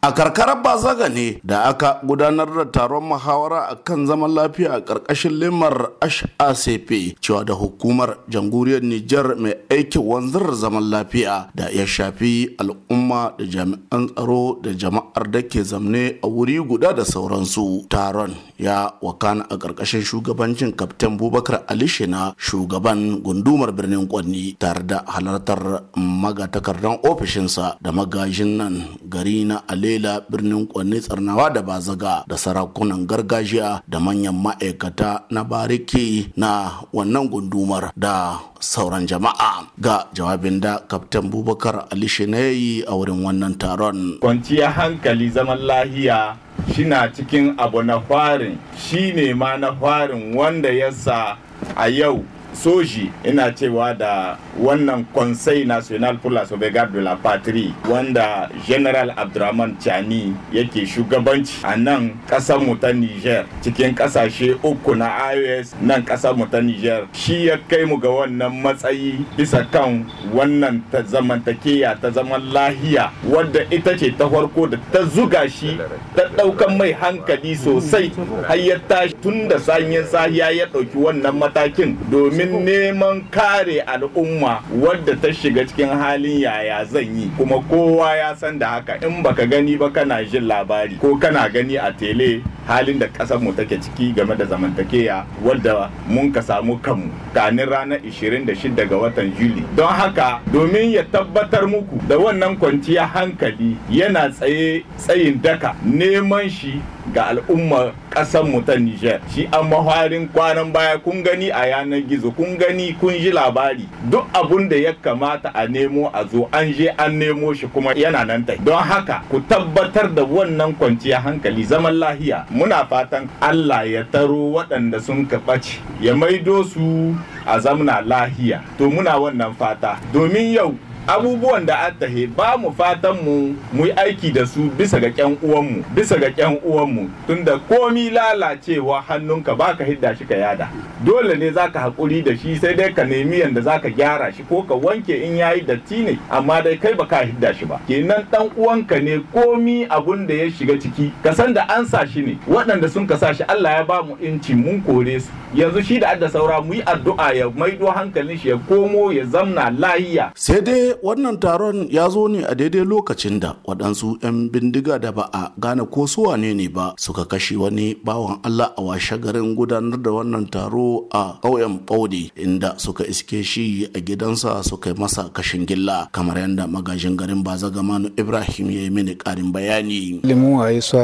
A karkarar Bazaga ne da aka gudanar da taron muhawara a kan zaman lafiya a ƙarƙashin limar HACP cewa da hukumar jamhuriyar Nijar mai aikin wanzar zaman lafiya da ya shafi al'umma da jami'an tsaro da jama'ar da ke zamne a wuri guda da sauransu. Taron ya wakana a ƙarƙashin shugabancin Kaftin Bubakar Ali Shina shugaban gundumar birnin Kwanni tare da halartar magatakardan ofishinsa da magajin nan gari na Ali lela birnin kwanne tsarnawa da bazaga da sarakunan gargajiya da manyan ma'aikata na bariki na wannan gundumar da sauran jama'a. Ga jawabin da kaftan bubakar ali yi a wurin wannan taron. Kwanciyar hankali zaman lahiya shina cikin abu na farin. Shine ma na farin wanda yasa a yau soji ina cewa da wannan conseil national pour la sauvegarde de la patrie wanda general abdurrahman chani yake shugabanci a nan ƙasar mu ta niger cikin ƙasashe uku na ios nan ƙasar mu ta niger. Shi ya kai mu ga wannan matsayi bisa kan wannan ta zamantakeya ta zaman lahiya wadda ita ce ta farko da ta zuga shi ta ɗaukan mai hankali sosai har ya tashi tun da sanyin sahiya ya ɗauki wannan matakin domin neman kare al'umma wadda ta shiga cikin halin yaya zan yi kuma kowa ya san da haka. In baka gani ba kana jin labari ko kana gani a tele halin da ƙasar mu take ciki game da zamantakeya wadda mun ka samu kanmu. Kanin ranar 26 ga watan juli don haka domin ya tabbatar muku da wannan kwanciya hankali yana tsaye tsayin daka neman shi ga al'ummar ƙasar mu ta Nijar shi an maharin kwanan baya kun gani a yanar gizo kun gani kun ji labari. Duk abun da ya kamata a nemo a zo an je an nemo shi kuma yana nan tai don haka ku tabbatar da wannan kwanciya hankali zaman lahiya. Muna fatan Allah ya taro waɗanda sun ɓace ya maido su a zamna lahiya. To muna wannan fata. Domin yau abubuwan da an tahe ba mu fatan mu mu yi aiki da su bisa ga kyan uwanmu bisa ga kyan uwanmu tunda komi lalacewa hannunka baka hidda shi ka yada. Dole ne zaka haƙuri da shi sai dai ka nemi yanda zaka gyara shi ko ka wanke in yayi datti ne amma dai kai baka hidda shi ba. Kenan dan uwanka ne komi abun da ya shiga ciki ka san da an sa shi ne. Waɗanda sun ka sa shi Allah ya ba mu inci mun kore su. Yanzu shi da adda saura mu yi addu'a ya maido hankalin shi ya komo ya zamna lahiya sai dai wannan taron ya zo ne a daidai lokacin da waɗansu 'yan bindiga da ba a gane ko su wane ne ba suka kashe wani bawan Allah a washe garin gudanar da wannan taro a ƙauyen Baudi inda suka iske shi a gidansa suka yi masa kashin gilla kamar yadda magajin garin Bazagamanu Ibrahim ya yi mini ƙarin bayani. Limu waye su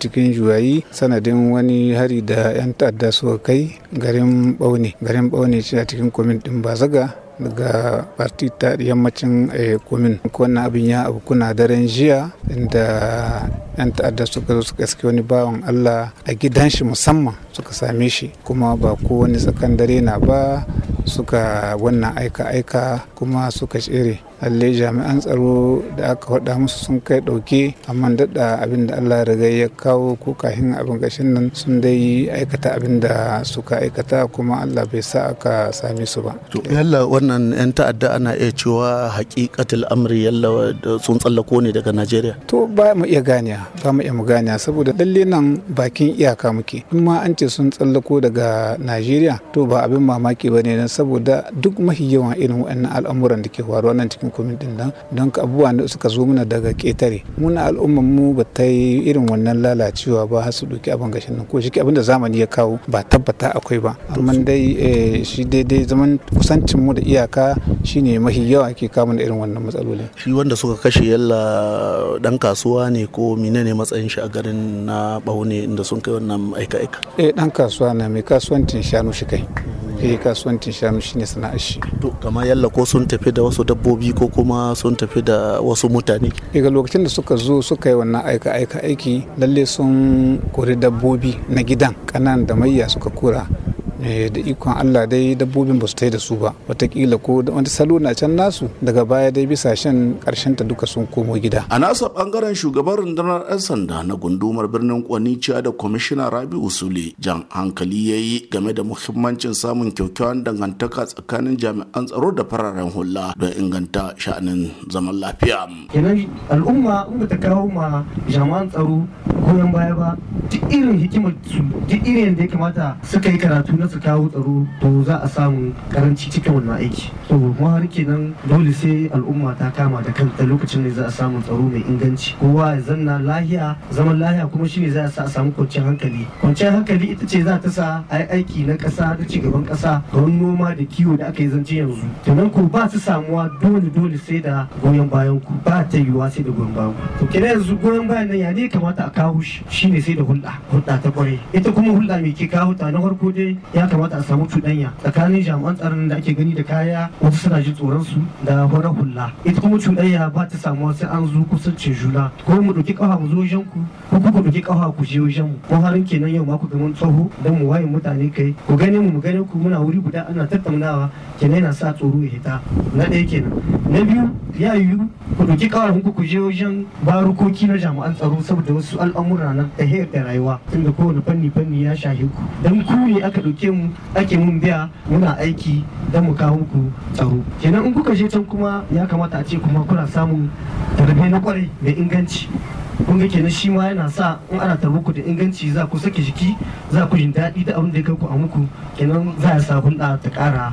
cikin juyayi sanadin wani hari da 'yan ta'adda suka kai garin Bauni. Garin Bauni ce a cikin kwamin ɗin Bazaga daga parti ta yammacin komin. Wannan abin ya abu kuna daren jiya inda yan ta'adda suka zo suka iske wani bawan allah a gidan shi musamman suka same shi. Kuma ba ko wani tsakan dare na ba suka wannan aika-aika kuma suka tsere. Lalle jami'an tsaro da aka faɗa musu sun kai ɗauke amma daɗa abin da allah riga ya kawo ko kahin abin gashin nan sun dai aikata abin da suka aikata kuma allah bai sa aka same su ba. Yalla wannan 'yan ta'adda ana iya cewa hakikatul amri yalla sun tsallako ne daga najeriya? To ba mu iya ganiya ba mu iya mu ganiya saboda lalle nan bakin iyaka muke. In ma an ce sun tsallako daga najeriya to ba abin mamaki ba ne saboda duk mahi yawan irin waɗannan al'amuran da ke faruwa nan cikin komin ɗin nan don abubuwa da suka zo mana daga ƙetare muna al'umman mu ba ta yi irin wannan lalacewa ba har su ɗauki abin gashin nan. Ko shi abin da zamani ya kawo ba tabbata akwai ba. Amma dai shi daidai zaman kusancin mu da iyaka shine mahi yawa ke kawo da irin wannan matsalolin. Shi wanda suka kashe yalla dan kasuwa ne ko menene matsayin shi a garin na baune inda sun kai wannan aika aika eh dan kasuwa na mai kasuwancin shanu shi kai. Eh kasuwancin shanu shine sana'ar shi. To kamar yalla ko sun tafi da wasu dabbobi ko kuma sun tafi da wasu mutane? Daga lokacin da suka zo suka yi wannan aika aika aiki lalle sun kori dabbobi na gidan kanan da mayya suka kura da ikon Allah dai dabbobin ba su tai da su ba. Watakila ko wani salo na can nasu daga baya dai bisa shan ƙarshen ta duka sun komo gida. A nasa ɓangaren shugaban rundunar 'yan sanda na gundumar birnin kwanicciya da kwamishina rabi usule jan hankali ya yi game da muhimmancin samun kyakkyawan dangantaka tsakanin jami'an tsaro da fararen hula don inganta sha'anin zaman lafiya. Kenan al'umma in ba ta kawo ma jami'an tsaro goyon baya ba duk irin hikimar su duk irin da ya kamata suka yi karatu na su kawo tsaro to za a samu karanci cikin wannan aiki. To mu har kenan dole sai al'umma ta kama da kanta lokacin ne za a samu tsaro mai inganci. Kowa ya zanna lahiya zaman lahiya kuma shine za a sa a samu kwanciyar hankali. Kwanciyar hankali ita ce za ta sa a yi aiki na ƙasa da cigaban ƙasa wani noma da kiwo da aka yi zance yanzu. To nan ko ba su samuwa dole dole sai da goyon bayan ku. Ba ta yiwuwa sai da goyon bayan ku. To kenan yanzu goyon bayan nan ya ne kamata a kawo shi shine sai da hulɗa hulɗa ta ƙwarai ita kuma hulɗa mai ke kawo ta na farko dai ya kamata a samu cuɗanya tsakanin jami'an tsaron da ake gani da kaya wasu suna jin tsoron su da horar hula ita kuma cuɗanya ba ta samuwa sai an zo kusancin juna. Ko mu ɗauki ƙafa mu zo wajen ku ko ku ɗauki ƙafa ku je wajen mu. Ko harin kenan yau ma ku ga tsoho don mu waye mutane kai ku gane mu mu gane ku. Muna wuri guda ana tattaunawa kenan yana sa tsoro ya hita. Na ɗaya kenan. Na biyu ya yiwu ku ɗauki ƙafa ku je wajen barukoki na jami'an tsaro saboda wasu al'amura na tahiyar da rayuwa tunda kowane fanni fanni ya shahe ku. Dan ku ne aka ɗauke mu ake mun biya muna aiki don mu kawo muku tsaro. Kenan in kuka je can kuma ya kamata a ce kuma kuna samun tarbe na ƙwarai mai inganci. Kun ga kenan shi ma yana sa in ana tarbo ku da inganci za ku sake jiki za ku jin daɗi da abin da ya kai ku a muku. Kenan za a sa hulɗa ta ƙara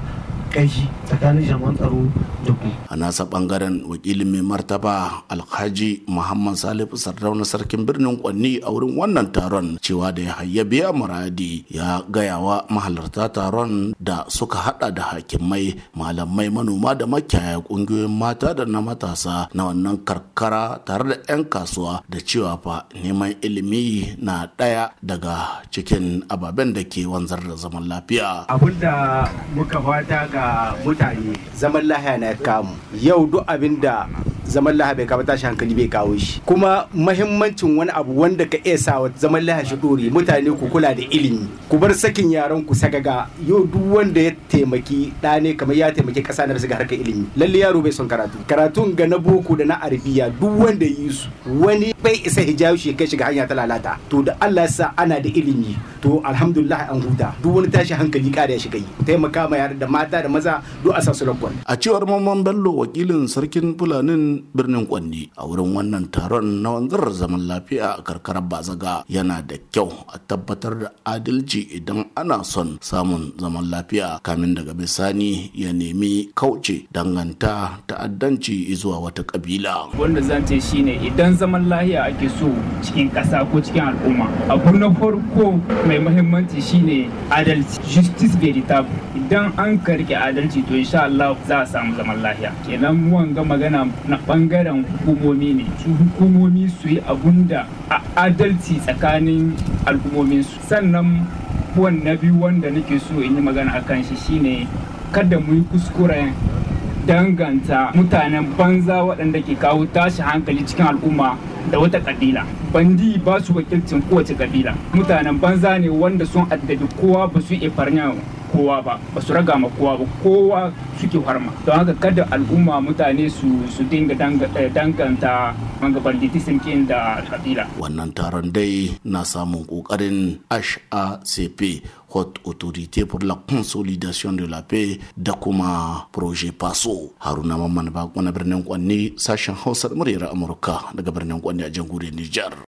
kaishi tsakanin jami'an tsaro da ku. A nasa ɓangaren wakilin mai martaba Alhaji Muhammad Salihu Sardauna sarkin birnin Kwanni a wurin wannan taron cewa da ya hayya biya muradi ya gayawa mahalarta taron da suka hada da hakimai malamai manoma da makiyaya ƙungiyoyin mata da na matasa na wannan karkara tare da 'yan kasuwa da cewa fa neman ilimi na ɗaya daga cikin ababen da ke wanzar da zaman lafiya. Abin da muka fata ga ga mutane zaman lahiya na kamu. Yau duk abin da zaman lahiya bai kawo tashi hankali bai kawo shi. Kuma mahimmancin wani abu wanda ka iya sa zaman lahiya shi dore mutane ku kula da ilimi. Ku bar sakin yaran ku sagaga yau duk wanda ya taimaki ɗa ne kamar ya taimaki ƙasa na ga harkar ilimi. Lalle yaro bai son karatu. Karatun ga na boko da na arabiya duk wanda yi su wani bai isa hijabi shi kai shiga hanya ta lalata. To da Allah sa ana da ilimi to alhamdulillah an huta. Duk wani tashi hankali kada ya shiga yi. Taimaka ma yara da mata da maza duk a sa su a cewar mamman bello wakilin sarkin fulanin birnin kwanni a wurin wannan taron na wanzar zaman lafiya a karkarar bazaga yana da kyau a tabbatar da adalci idan ana son samun zaman lafiya. Kamin daga bisani ya nemi kauce danganta ta'addanci zuwa wata kabila. Wanda zan ce shine idan zaman lafiya ake so cikin ƙasa ko cikin al'umma. Abu na farko mai muhimmanci shine adalci. Justice veritable idan an karke adalci to insha Allah za a samu zaman lafiya. Kenan wanga magana na ɓangaren hukumomi ne. Su hukumomi su yi abun da a adalci tsakanin al'ummomin su sannan na biyu wanda nake so in yi magana akan shi shine kada mu yi kuskuren danganta mutanen banza waɗanda ke kawo tashi hankali cikin al'umma da wata kabila bandi ba su wakilcin kowace kabila mutanen banza ne wanda sun addabi kowa ba su iya farnya kowa ba ba su raga ma kowa ba kowa suke harma. Don haka kada al'umma mutane su su dinga danganta manga banditism kin da kabila. Wannan taron dai na samun ƙoƙarin HACP Haute Autorité pour la Consolidation de la Paix da kuma Projet Paso. Haruna Mamman Bako na birnin Kwanne sashen Hausa muryar Amurka daga birnin Kwanne a jamhuriyar Nijar.